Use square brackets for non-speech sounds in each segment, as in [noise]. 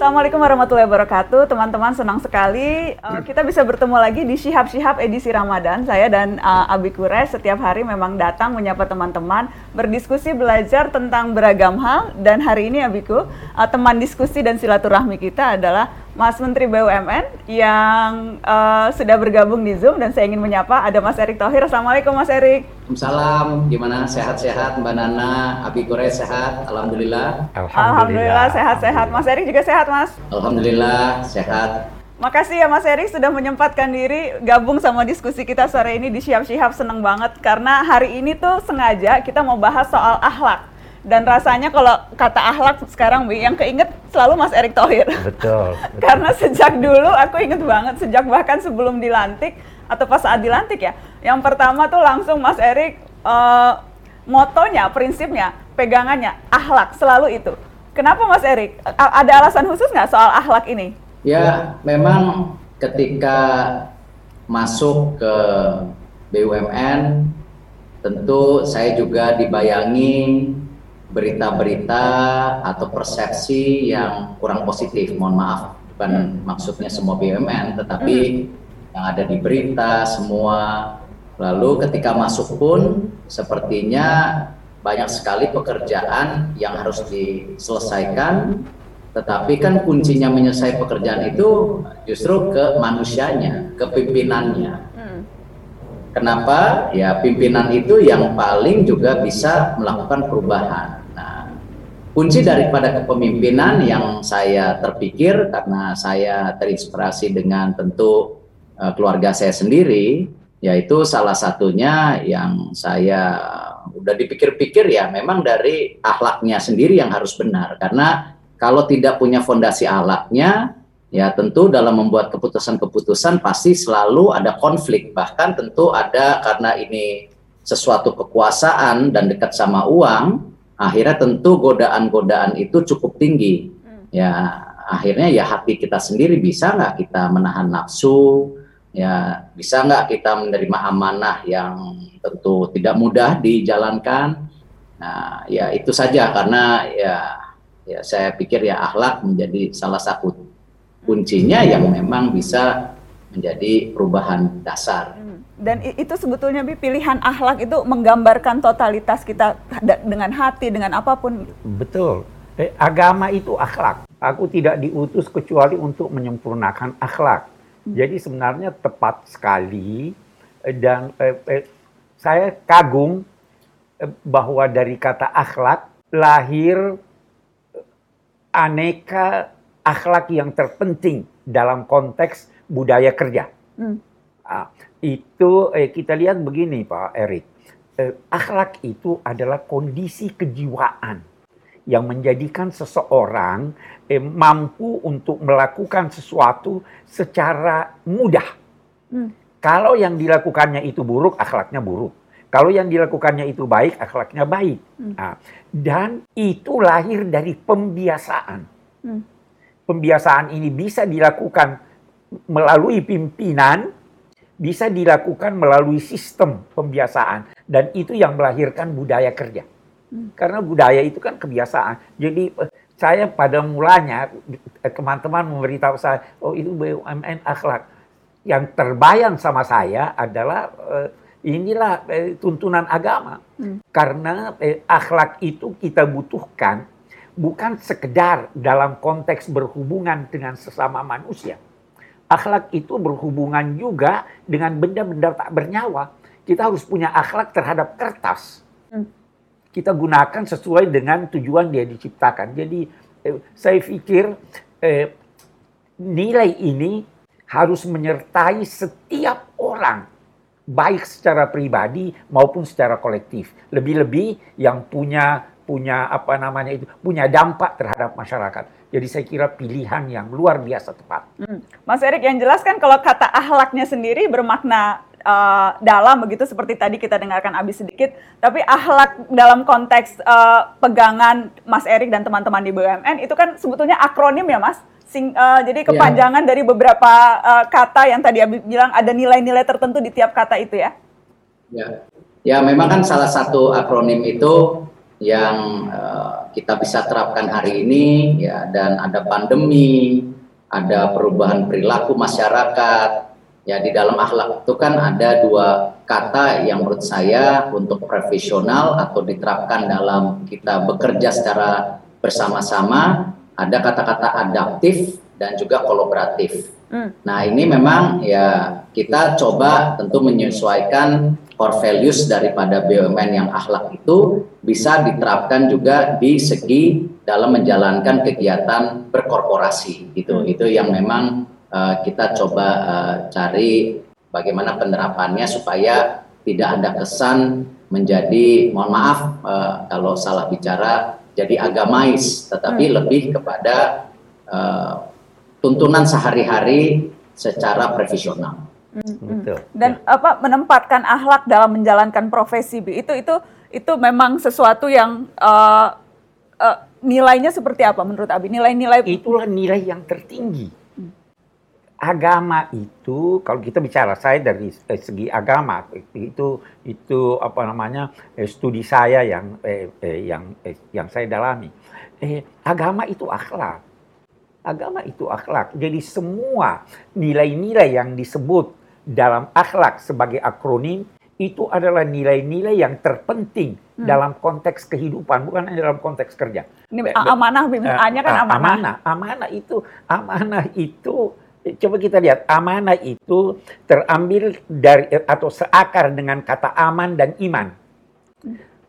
Assalamualaikum warahmatullahi wabarakatuh, teman-teman senang sekali uh, kita bisa bertemu lagi di Shihab Shihab edisi Ramadan. Saya dan uh, Abi Kure setiap hari memang datang menyapa teman-teman, berdiskusi belajar tentang beragam hal. Dan hari ini Abiku, uh, teman diskusi dan silaturahmi kita adalah Mas Menteri BUMN yang uh, sudah bergabung di Zoom dan saya ingin menyapa ada Mas Erik Thohir. Assalamualaikum Mas Erik. Salam, gimana sehat-sehat Mbak Nana, Abi Kore sehat, Alhamdulillah. Alhamdulillah sehat-sehat. Mas Erik juga sehat Mas. Alhamdulillah sehat. Makasih ya Mas Erik sudah menyempatkan diri gabung sama diskusi kita sore ini di Siap Siap seneng banget karena hari ini tuh sengaja kita mau bahas soal akhlak dan rasanya kalau kata akhlak sekarang Bi, yang keinget selalu Mas Erick Thohir. Betul. betul. [laughs] Karena sejak dulu aku inget banget sejak bahkan sebelum dilantik atau pas saat dilantik ya. Yang pertama tuh langsung Mas Erick uh, motonya, prinsipnya, pegangannya akhlak selalu itu. Kenapa Mas Erick? Ada alasan khusus nggak soal akhlak ini? Ya, memang ketika masuk ke BUMN tentu saya juga dibayangi berita-berita atau persepsi yang kurang positif. Mohon maaf, bukan hmm. maksudnya semua BUMN, tetapi hmm. yang ada di berita semua. Lalu ketika masuk pun sepertinya banyak sekali pekerjaan yang harus diselesaikan, tetapi kan kuncinya menyelesaikan pekerjaan itu justru ke manusianya, ke pimpinannya. Kenapa? Ya pimpinan itu yang paling juga bisa melakukan perubahan kunci daripada kepemimpinan yang saya terpikir karena saya terinspirasi dengan tentu uh, keluarga saya sendiri yaitu salah satunya yang saya udah dipikir-pikir ya memang dari akhlaknya sendiri yang harus benar. Karena kalau tidak punya fondasi akhlaknya ya tentu dalam membuat keputusan-keputusan pasti selalu ada konflik. Bahkan tentu ada karena ini sesuatu kekuasaan dan dekat sama uang akhirnya tentu godaan-godaan itu cukup tinggi. Hmm. Ya akhirnya ya hati kita sendiri bisa nggak kita menahan nafsu, ya bisa nggak kita menerima amanah yang tentu tidak mudah dijalankan. Nah ya itu saja karena ya ya saya pikir ya akhlak menjadi salah satu kuncinya yang memang bisa menjadi perubahan dasar. Dan itu sebetulnya Bi, pilihan akhlak itu menggambarkan totalitas kita dengan hati, dengan apa pun. Betul. Eh, agama itu akhlak. Aku tidak diutus kecuali untuk menyempurnakan akhlak. Hmm. Jadi sebenarnya tepat sekali eh, dan eh, eh, saya kagum eh, bahwa dari kata akhlak lahir eh, aneka akhlak yang terpenting dalam konteks budaya kerja. Hmm. Ah, itu eh, kita lihat begini Pak Erik, eh, akhlak itu adalah kondisi kejiwaan yang menjadikan seseorang eh, mampu untuk melakukan sesuatu secara mudah. Hmm. Kalau yang dilakukannya itu buruk, akhlaknya buruk. Kalau yang dilakukannya itu baik, akhlaknya baik. Hmm. Nah, dan itu lahir dari pembiasaan. Hmm. Pembiasaan ini bisa dilakukan melalui pimpinan, bisa dilakukan melalui sistem pembiasaan dan itu yang melahirkan budaya kerja. Hmm. Karena budaya itu kan kebiasaan. Jadi eh, saya pada mulanya eh, teman-teman memberitahu saya, oh itu BUMN akhlak. Yang terbayang sama saya adalah eh, inilah tuntunan agama. Hmm. Karena akhlak itu kita butuhkan bukan sekedar dalam konteks berhubungan dengan sesama manusia Akhlak itu berhubungan juga dengan benda-benda tak bernyawa. Kita harus punya akhlak terhadap kertas. Hmm. Kita gunakan sesuai dengan tujuan dia diciptakan. Jadi eh, saya pikir eh, nilai ini harus menyertai setiap orang baik secara pribadi maupun secara kolektif. Lebih-lebih yang punya punya apa namanya itu punya dampak terhadap masyarakat. Jadi saya kira pilihan yang luar biasa tepat. Hmm. Mas Erik yang jelas kan kalau kata ahlaknya sendiri bermakna uh, dalam begitu seperti tadi kita dengarkan abis sedikit. Tapi ahlak dalam konteks uh, pegangan Mas Erik dan teman-teman di BUMN itu kan sebetulnya akronim ya Mas. Sing, uh, jadi iya. kepanjangan ya. dari beberapa uh, kata yang tadi Abi bilang ada nilai-nilai tertentu di tiap kata itu ya. Ya, ya memang kan salah satu akronim itu yang uh, kita bisa terapkan hari ini ya dan ada pandemi, ada perubahan perilaku masyarakat. Ya di dalam akhlak itu kan ada dua kata yang menurut saya untuk profesional atau diterapkan dalam kita bekerja secara bersama-sama ada kata-kata adaptif dan juga kolaboratif. Hmm. Nah ini memang ya kita coba tentu menyesuaikan core values daripada BUMN yang akhlak itu bisa diterapkan juga di segi dalam menjalankan kegiatan berkorporasi gitu. Hmm. Itu yang memang uh, kita coba uh, cari bagaimana penerapannya supaya tidak ada kesan menjadi mohon maaf uh, kalau salah bicara jadi agamais tetapi hmm. lebih kepada uh, tuntunan sehari-hari secara profesional. Hmm. Dan ya. apa menempatkan akhlak dalam menjalankan profesi itu itu itu memang sesuatu yang uh, uh, nilainya seperti apa menurut Abi? Nilai-nilai itulah nilai yang tertinggi. Hmm. Agama itu kalau kita bicara saya dari eh, segi agama itu itu apa namanya eh, studi saya yang eh, eh, yang eh, yang saya dalami. Eh, agama itu akhlak. Agama itu akhlak. Jadi semua nilai-nilai yang disebut dalam akhlak sebagai akronim itu adalah nilai-nilai yang terpenting hmm. dalam konteks kehidupan, bukan hanya dalam konteks kerja. Ini amanah, hanya kan amanah. Amanah, amanah itu, amanah itu, coba kita lihat, amanah itu terambil dari atau seakar dengan kata aman dan iman.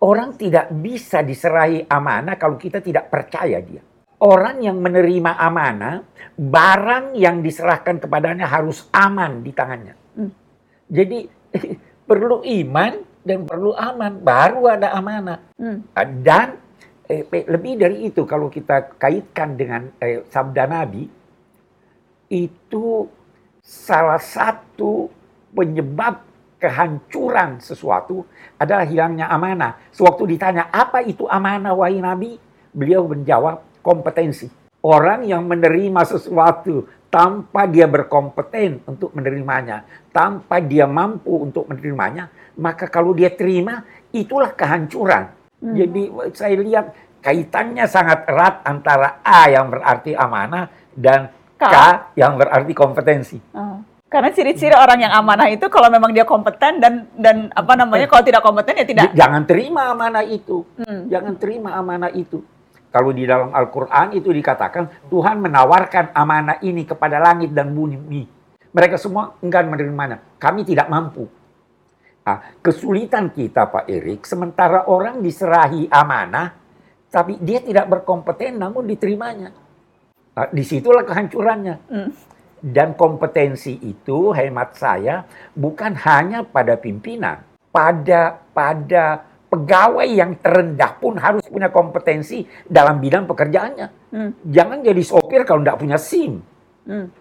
Orang tidak bisa diserahi amanah kalau kita tidak percaya dia. Orang yang menerima amanah, barang yang diserahkan kepadanya harus aman di tangannya. Hmm. Jadi [laughs] perlu iman dan perlu aman, baru ada amanah. Hmm. Dan eh, lebih dari itu kalau kita kaitkan dengan eh, sabda Nabi, itu salah satu penyebab kehancuran sesuatu adalah hilangnya amanah. Sewaktu ditanya, apa itu amanah wahai Nabi? Beliau menjawab, kompetensi. Orang yang menerima sesuatu tanpa dia berkompeten untuk menerimanya, tanpa dia mampu untuk menerimanya, maka kalau dia terima, itulah kehancuran. Hmm. Jadi saya lihat kaitannya sangat erat antara A yang berarti amanah dan K, K yang berarti kompetensi. Uh. Karena ciri-ciri orang yang amanah itu kalau memang dia kompeten dan dan apa namanya kalau tidak kompeten ya tidak. Jangan terima amanah itu. Hmm. Jangan terima amanah itu. Kalau di dalam Al-Quran itu dikatakan Tuhan menawarkan amanah ini kepada langit dan bumi. Mereka semua enggan menerimanya. Kami tidak mampu. Nah, kesulitan kita Pak Erik, sementara orang diserahi amanah, tapi dia tidak berkompeten namun diterimanya. Nah, di situlah kehancurannya. Hmm. Dan kompetensi itu hemat saya bukan hanya pada pimpinan, pada pada pegawai yang terendah pun harus punya kompetensi dalam bidang pekerjaannya. Hmm. Jangan jadi sopir kalau tidak punya SIM. Hmm.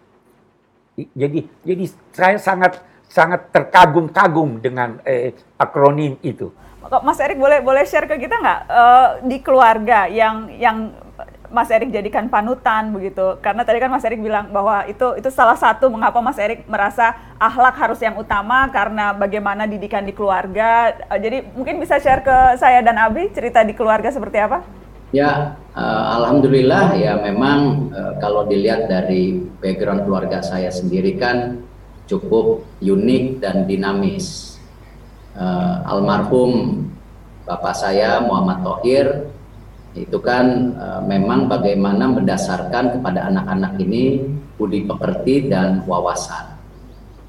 Jadi jadi saya sangat sangat terkagum-kagum dengan eh, akronim itu. Mas Erik boleh boleh share ke kita nggak uh, di keluarga yang yang Mas Erik jadikan panutan begitu. Karena tadi kan Mas Erik bilang bahwa itu itu salah satu mengapa Mas Erik merasa akhlak harus yang utama karena bagaimana didikan di keluarga. Eh, jadi mungkin bisa share ke saya dan Abi cerita di keluarga seperti apa? Ya, uh, alhamdulillah ya memang uh, kalau dilihat dari background keluarga saya sendiri kan cukup unik dan dinamis. Uh, almarhum bapak saya Muhammad Tohir itu kan e, memang bagaimana berdasarkan kepada anak-anak ini budi pekerti dan wawasan.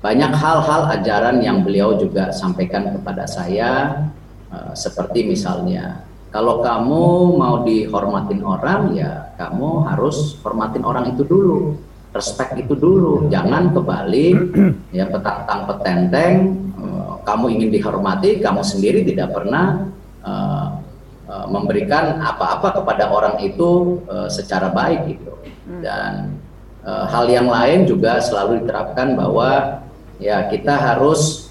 Banyak hal-hal ajaran yang beliau juga sampaikan kepada saya e, seperti misalnya kalau kamu mau dihormatin orang ya kamu harus hormatin orang itu dulu respect itu dulu jangan kebalik [clears throat] ya petang petenteng e, kamu ingin dihormati kamu sendiri tidak pernah Eh, memberikan apa-apa kepada orang itu uh, secara baik gitu hmm. dan uh, hal yang lain juga selalu diterapkan bahwa ya kita harus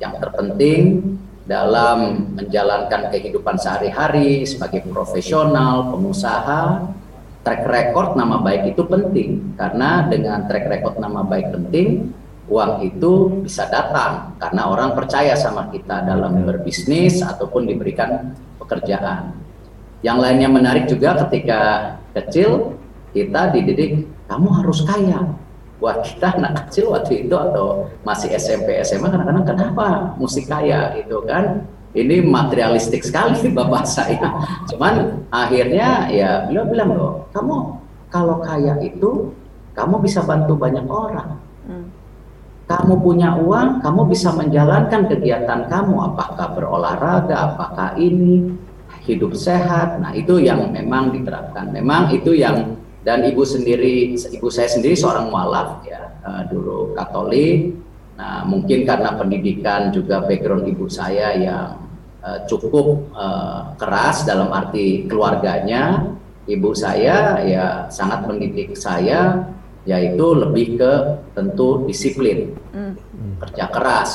yang terpenting dalam menjalankan kehidupan sehari-hari sebagai profesional pengusaha track record nama baik itu penting karena dengan track record nama baik penting uang itu bisa datang karena orang percaya sama kita dalam berbisnis ataupun diberikan pekerjaan. Yang lainnya menarik juga ketika kecil kita dididik kamu harus kaya. Buat kita anak kecil waktu itu atau masih SMP SMA kadang-kadang kenapa mesti kaya gitu kan? Ini materialistik sekali [laughs] bapak saya. Cuman akhirnya ya beliau bilang loh, kamu kalau kaya itu kamu bisa bantu banyak orang. Hmm. Kamu punya uang, kamu bisa menjalankan kegiatan kamu, apakah berolahraga, apakah ini hidup sehat. Nah, itu yang memang diterapkan. Memang itu yang dan ibu sendiri, ibu saya sendiri seorang mualaf ya, uh, dulu Katolik. Nah, mungkin karena pendidikan juga background ibu saya yang uh, cukup uh, keras dalam arti keluarganya, ibu saya ya sangat mendidik saya yaitu lebih ke tentu disiplin, hmm. kerja keras.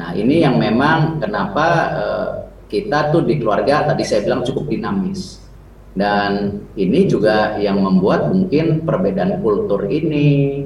Nah ini yang memang kenapa uh, kita tuh di keluarga tadi saya bilang cukup dinamis. Dan ini juga yang membuat mungkin perbedaan kultur ini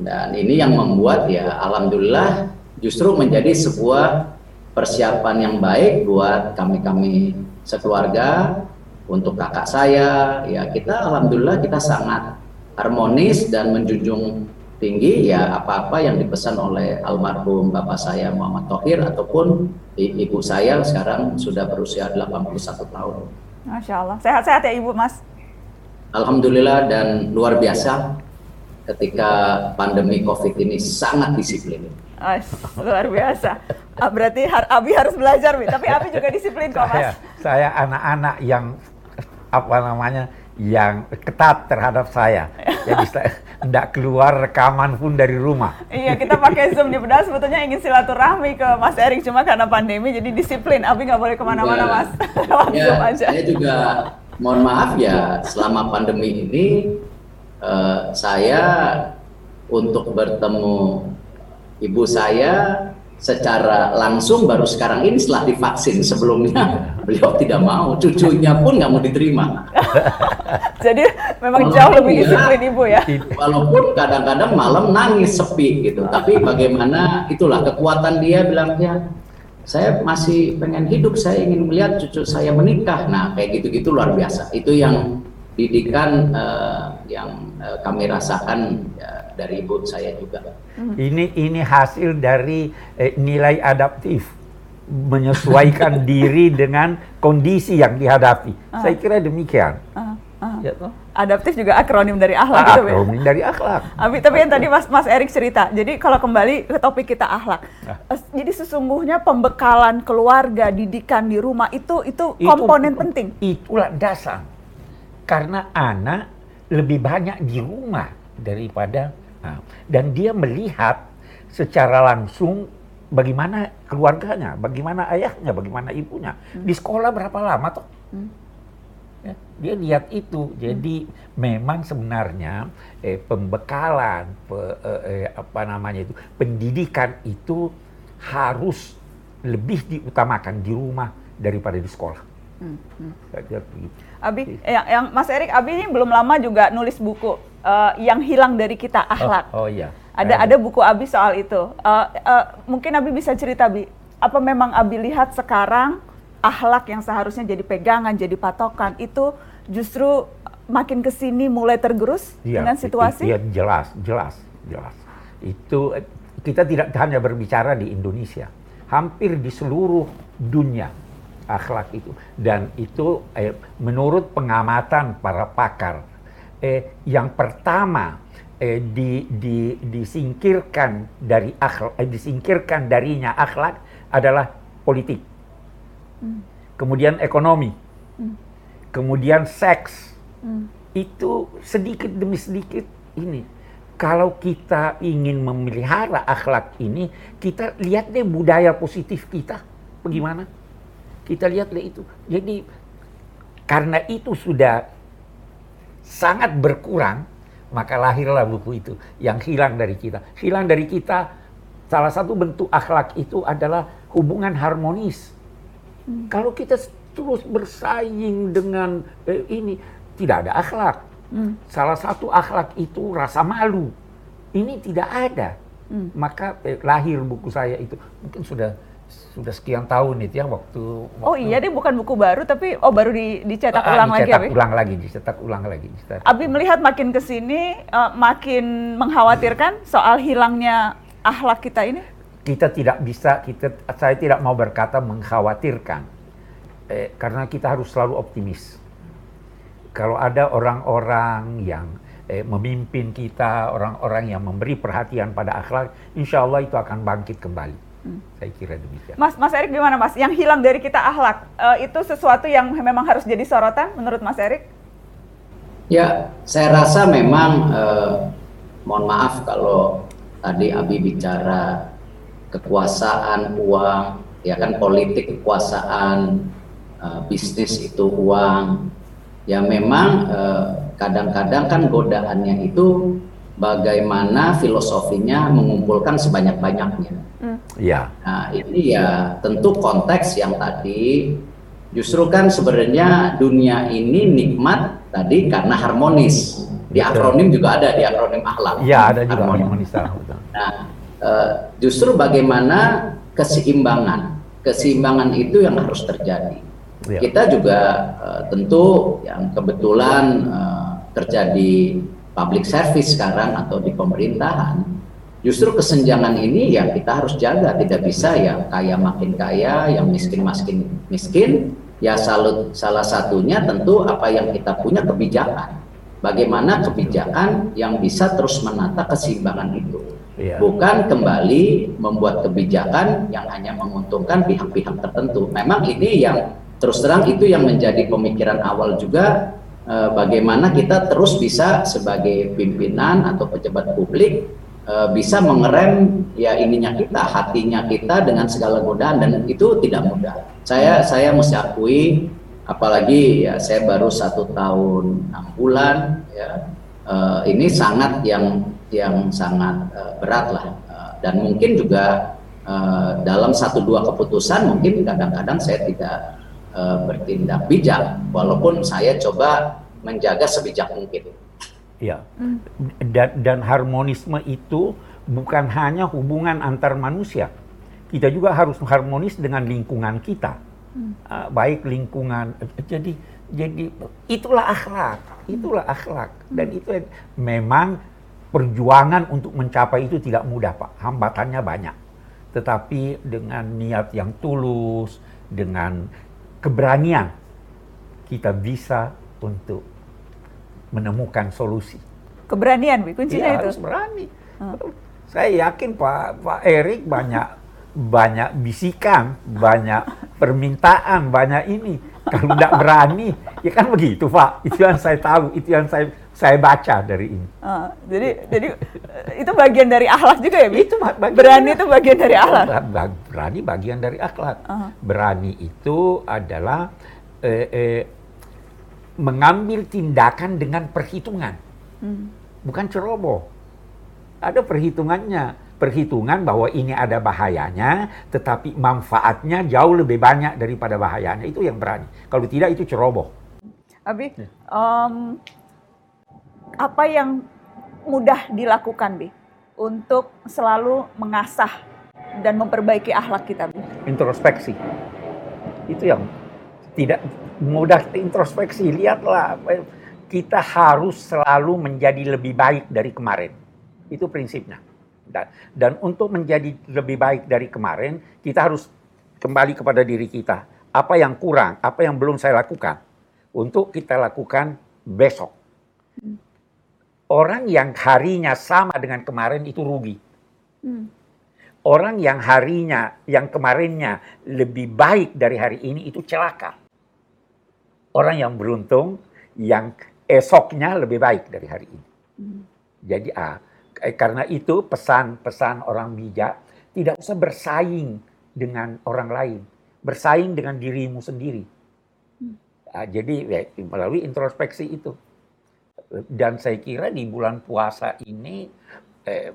dan ini yang membuat ya alhamdulillah justru menjadi sebuah persiapan yang baik buat kami-kami sekeluarga untuk kakak saya ya kita alhamdulillah kita sangat harmonis dan menjunjung tinggi ya apa-apa yang dipesan oleh almarhum bapak saya Muhammad Tohir ataupun ibu saya sekarang sudah berusia 81 tahun. Masya Allah, sehat-sehat ya ibu mas? Alhamdulillah dan luar biasa ketika pandemi COVID ini sangat disiplin. Oh, luar biasa. Ah, berarti har Abi harus belajar, Mi. tapi Abi juga disiplin kok, Mas. Saya anak-anak yang apa namanya yang ketat terhadap saya. [laughs] Jadi tidak keluar rekaman pun dari rumah. Iya, kita pakai Zoom di Padahal sebetulnya ingin silaturahmi ke Mas Erik, cuma karena pandemi jadi disiplin. Abi nggak boleh ke mana-mana, ya. Mas. [laughs] ya, aja. Saya juga mohon maaf ya, selama pandemi ini uh, saya untuk bertemu ibu saya secara langsung baru sekarang ini setelah divaksin sebelumnya beliau tidak mau cucunya pun nggak mau diterima. [laughs] Jadi memang walaupun jauh lebih ya, disiplin ibu ya. walaupun kadang-kadang malam nangis sepi gitu tapi bagaimana itulah kekuatan dia bilangnya saya masih pengen hidup saya ingin melihat cucu saya menikah. Nah kayak gitu-gitu luar biasa. Itu yang didikan uh, yang uh, kami rasakan ya, dari ibu saya juga. Hmm. Ini ini hasil dari eh, nilai adaptif menyesuaikan [laughs] diri dengan kondisi yang dihadapi. Uh. Saya kira demikian. Uh. Uh. Ya, Adaptif juga akronim dari akhlak ah, gitu ya. Akronim dari akhlak. Tapi, tapi yang tadi Mas Mas Erik cerita. Jadi kalau kembali ke topik kita akhlak. Nah. Jadi sesungguhnya pembekalan keluarga, didikan di rumah itu itu, itu komponen penting. Itulah dasar. Karena anak lebih banyak di rumah daripada Nah, dan dia melihat secara langsung bagaimana keluarganya, bagaimana ayahnya, bagaimana ibunya. Hmm. Di sekolah berapa lama toh? Hmm. Ya, dia lihat itu. Jadi hmm. memang sebenarnya eh, pembekalan, pe, eh, eh, apa namanya itu, pendidikan itu harus lebih diutamakan di rumah daripada di sekolah. Hmm. Hmm. Abi, yang, yang Mas Erik, Abi ini belum lama juga nulis buku uh, yang hilang dari kita akhlak. Oh, oh iya. Ada ada buku Abi soal itu. Uh, uh, mungkin Abi bisa cerita Abi, apa memang Abi lihat sekarang akhlak yang seharusnya jadi pegangan, jadi patokan itu justru makin ke sini mulai tergerus ya, dengan situasi? Iya jelas, jelas, jelas. Itu kita tidak hanya berbicara di Indonesia, hampir di seluruh dunia akhlak itu dan itu eh, menurut pengamatan para pakar eh, yang pertama eh, di, di, disingkirkan dari akhlak, eh, disingkirkan darinya akhlak adalah politik, hmm. kemudian ekonomi, hmm. kemudian seks. Hmm. Itu sedikit demi sedikit ini. Kalau kita ingin memelihara akhlak ini, kita lihat deh budaya positif kita, bagaimana? Kita lihat deh itu. Jadi karena itu sudah sangat berkurang, maka lahirlah buku itu yang hilang dari kita. Hilang dari kita, salah satu bentuk akhlak itu adalah hubungan harmonis. Hmm. Kalau kita terus bersaing dengan eh, ini, tidak ada akhlak. Hmm. Salah satu akhlak itu rasa malu. Ini tidak ada. Hmm. Maka eh, lahir buku saya itu. Mungkin sudah sudah sekian tahun itu ya waktu, waktu Oh iya, dia bukan buku baru tapi oh baru di, dicetak Ah, ulang lagi dicetak Abi. ulang lagi, dicetak ulang lagi. dicetak. Abi melihat makin ke sini eh, makin mengkhawatirkan soal hilangnya akhlak kita ini. Kita tidak bisa, kita saya tidak mau berkata mengkhawatirkan, eh, karena kita harus selalu optimis. Kalau ada orang-orang yang eh, memimpin kita, orang-orang yang memberi perhatian pada akhlak, insya Allah itu akan bangkit kembali. Saya kira demikian. Mas Mas Erik gimana Mas? Yang hilang dari kita akhlak eh, itu sesuatu yang memang harus jadi sorotan menurut Mas Erik? Ya, saya rasa memang eh, mohon maaf kalau tadi Abi bicara kekuasaan uang, ya kan politik kekuasaan, eh, bisnis itu uang. Ya memang eh, kadang-kadang kan godaannya itu bagaimana filosofinya mengumpulkan sebanyak-banyaknya. Ya, Nah, ini ya tentu konteks yang tadi justru kan sebenarnya dunia ini nikmat tadi karena harmonis. Di Betul. akronim juga ada di akronim akhlak. ya ada juga Harmonis. harmonis. betul. Nah, eh, justru bagaimana keseimbangan, keseimbangan itu yang harus terjadi. Ya. Kita juga eh, tentu yang kebetulan eh, kerja di public service sekarang atau di pemerintahan, justru kesenjangan ini ya kita harus jaga, tidak bisa yang kaya makin kaya, yang miskin makin miskin. Ya salut, salah satunya tentu apa yang kita punya kebijakan. Bagaimana kebijakan yang bisa terus menata keseimbangan itu Iya. bukan kembali membuat kebijakan yang hanya menguntungkan pihak-pihak tertentu. Memang ini yang terus terang itu yang menjadi pemikiran awal juga eh, bagaimana kita terus bisa sebagai pimpinan atau pejabat publik eh, bisa mengerem ya ininya kita, hatinya kita dengan segala godaan dan itu tidak mudah. Saya saya mesti akui apalagi ya saya baru satu tahun enam bulan ya eh, ini sangat yang yang sangat berat lah dan mungkin juga dalam satu dua keputusan mungkin kadang-kadang saya tidak eh, bertindak bijak walaupun saya coba menjaga sebijak mungkin. Ya. Dan, dan harmonisme itu bukan hanya hubungan antar manusia. Kita juga harus harmonis dengan lingkungan kita. Ah, baik lingkungan. Jadi jadi itulah akhlak, itulah akhlak. Dan itu memang perjuangan untuk mencapai itu tidak mudah, Pak. Hambatannya banyak. Tetapi dengan niat yang tulus, dengan keberanian kita bisa untuk menemukan solusi. Keberanian, Bi, kuncinya Iya, itu. harus berani. Saya yakin Pak Pak Erik banyak banyak bisikan, banyak permintaan, banyak ini. Kalau tidak berani, ya kan begitu Pak. Itu yang saya tahu, itu yang saya saya baca dari ini. Ah, jadi jadi eh, itu bagian dari akhlak juga ya, Bi? Itu ba- bagian Berani itu bagian dari akhlak. Berani bagian dari akhlak. Aha. Berani itu adalah eh, eh, mengambil tindakan dengan perhitungan, Hmm. bukan ceroboh. Ada perhitungannya, perhitungan bahwa ini ada bahayanya, tetapi manfaatnya jauh lebih banyak daripada bahayanya. Itu yang berani. Kalau tidak itu ceroboh. Abi, Ya. em, apa yang mudah dilakukan, Bi, untuk selalu mengasah dan memperbaiki akhlak kita, Bi? introspeksi. Itu yang tidak mudah introspeksi. Lihatlah, kita harus selalu menjadi lebih baik dari kemarin. Itu prinsipnya. Dan, dan untuk menjadi lebih baik dari kemarin, kita harus kembali kepada diri kita. Apa yang kurang, apa yang belum saya lakukan. Untuk kita lakukan besok. Orang yang harinya sama dengan kemarin itu rugi. Orang yang harinya, yang kemarinnya lebih baik dari hari ini itu celaka. Orang yang beruntung, yang esoknya lebih baik dari hari ini. Jadi ah, eh, karena itu pesan-pesan orang bijak tidak usah bersaing dengan orang lain, bersaing dengan dirimu sendiri. Ah, jadi ya, melalui introspeksi itu. Dan saya kira di bulan puasa ini eh,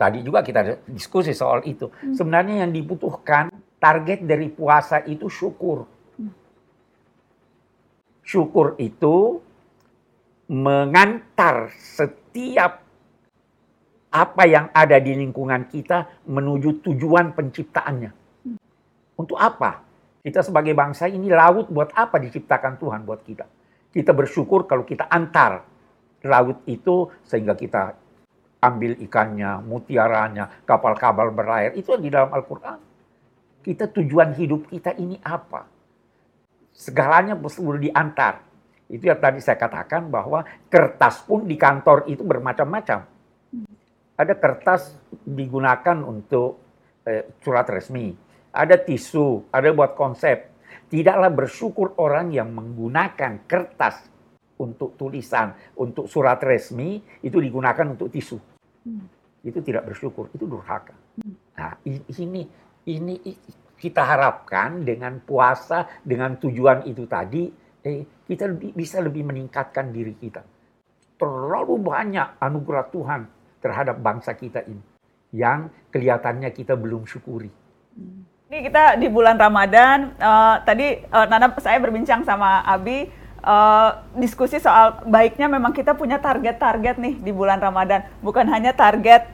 tadi juga kita diskusi soal itu. Sebenarnya yang dibutuhkan target dari puasa itu syukur. Syukur itu mengantar setiap apa yang ada di lingkungan kita menuju tujuan penciptaannya. Untuk apa? Kita sebagai bangsa ini laut buat apa diciptakan Tuhan buat kita? Kita bersyukur kalau kita antar laut itu sehingga kita ambil ikannya, mutiaranya, kapal-kapal berlayar. Itu di dalam Al-Quran. Kita tujuan hidup kita ini apa? Segalanya perlu diantar. Itu yang tadi saya katakan bahwa kertas pun di kantor itu bermacam-macam. Ada kertas digunakan untuk eh, surat resmi, ada tisu, ada buat konsep. Tidaklah bersyukur orang yang menggunakan kertas untuk tulisan, untuk surat resmi, itu digunakan untuk tisu. Hmm. Itu tidak bersyukur, itu durhaka. Hmm. Nah, ini ini kita harapkan dengan puasa, dengan tujuan itu tadi, eh, kita lebih, bisa lebih meningkatkan diri kita. Terlalu banyak anugerah Tuhan terhadap bangsa kita ini yang kelihatannya kita belum syukuri. Ini kita di bulan Ramadan. Uh, tadi uh, Nana saya berbincang sama Abi uh, diskusi soal baiknya memang kita punya target-target nih di bulan Ramadan. Bukan hanya target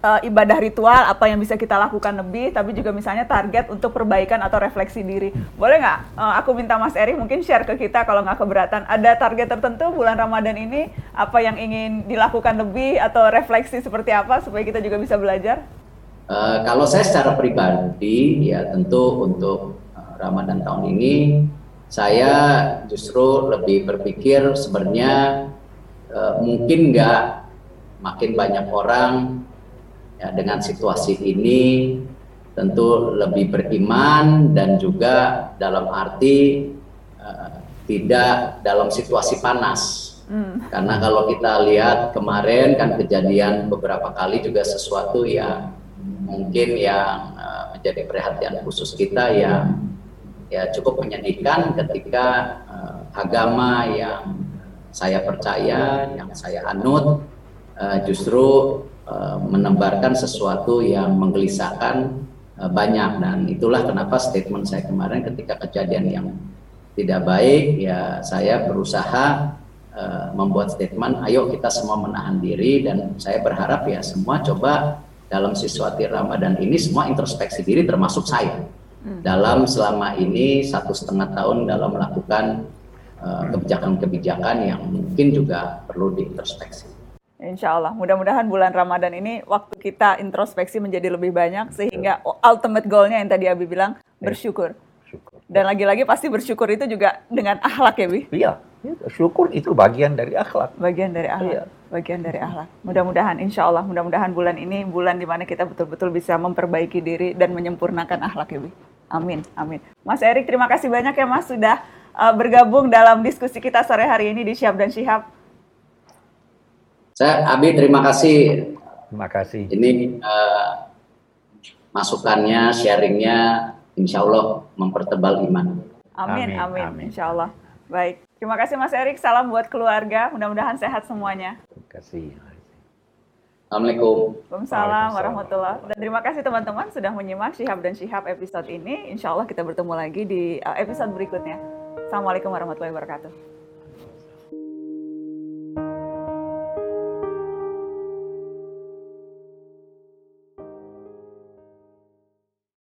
uh, ibadah ritual apa yang bisa kita lakukan lebih, tapi juga misalnya target untuk perbaikan atau refleksi diri. Boleh nggak? Uh, aku minta Mas Eri mungkin share ke kita kalau nggak keberatan. Ada target tertentu bulan Ramadan ini apa yang ingin dilakukan lebih atau refleksi seperti apa supaya kita juga bisa belajar? Uh, kalau saya secara pribadi ya tentu untuk uh, Ramadan tahun ini saya justru lebih berpikir sebenarnya uh, mungkin nggak makin banyak orang ya dengan situasi ini tentu lebih beriman dan juga dalam arti uh, tidak dalam situasi panas. Hmm. Karena kalau kita lihat kemarin kan kejadian beberapa kali juga sesuatu yang mungkin yang uh, menjadi perhatian khusus kita yang ya cukup menyedihkan ketika uh, agama yang saya percaya, yang saya anut uh, justru uh, menebarkan sesuatu yang menggelisahkan uh, banyak. Dan itulah kenapa statement saya kemarin ketika kejadian yang tidak baik ya saya berusaha uh, membuat statement ayo kita semua menahan diri. Dan saya berharap ya semua coba dalam siswati Ramadan ini semua introspeksi diri termasuk saya dalam selama ini satu setengah tahun dalam melakukan eh, kebijakan-kebijakan uh, yang mungkin juga perlu diintrospeksi. Insya Allah, mudah-mudahan bulan Ramadan ini waktu kita introspeksi menjadi lebih banyak sehingga ultimate goalnya yang tadi Abi bilang ya. bersyukur. Dan lagi-lagi pasti bersyukur itu juga dengan akhlak ya, Bi? Iya, syukur itu bagian dari akhlak. Bagian dari akhlak. Iya. Bagian dari akhlak. Mudah-mudahan, insya Allah, mudah-mudahan bulan ini bulan di mana kita betul-betul bisa memperbaiki diri dan menyempurnakan akhlak ya, Bi. Amin, amin. Mas Erik, terima kasih banyak ya Mas sudah uh, bergabung dalam diskusi kita sore hari ini di Syab dan Syihab. Saya Abi terima kasih. Terima kasih. Ini uh, masukannya, sharingnya insya Allah mempertebal iman. Amin, amin, amin, amin. insya Allah. Baik, terima kasih Mas Erik. Salam buat keluarga. Mudah-mudahan sehat semuanya. Terima kasih. Assalamualaikum. Waalaikumsalam warahmatullahi Dan terima kasih teman-teman sudah menyimak Syihab dan Syihab episode ini. Insya Allah kita bertemu lagi di uh, episode berikutnya. Assalamualaikum warahmatullahi wabarakatuh.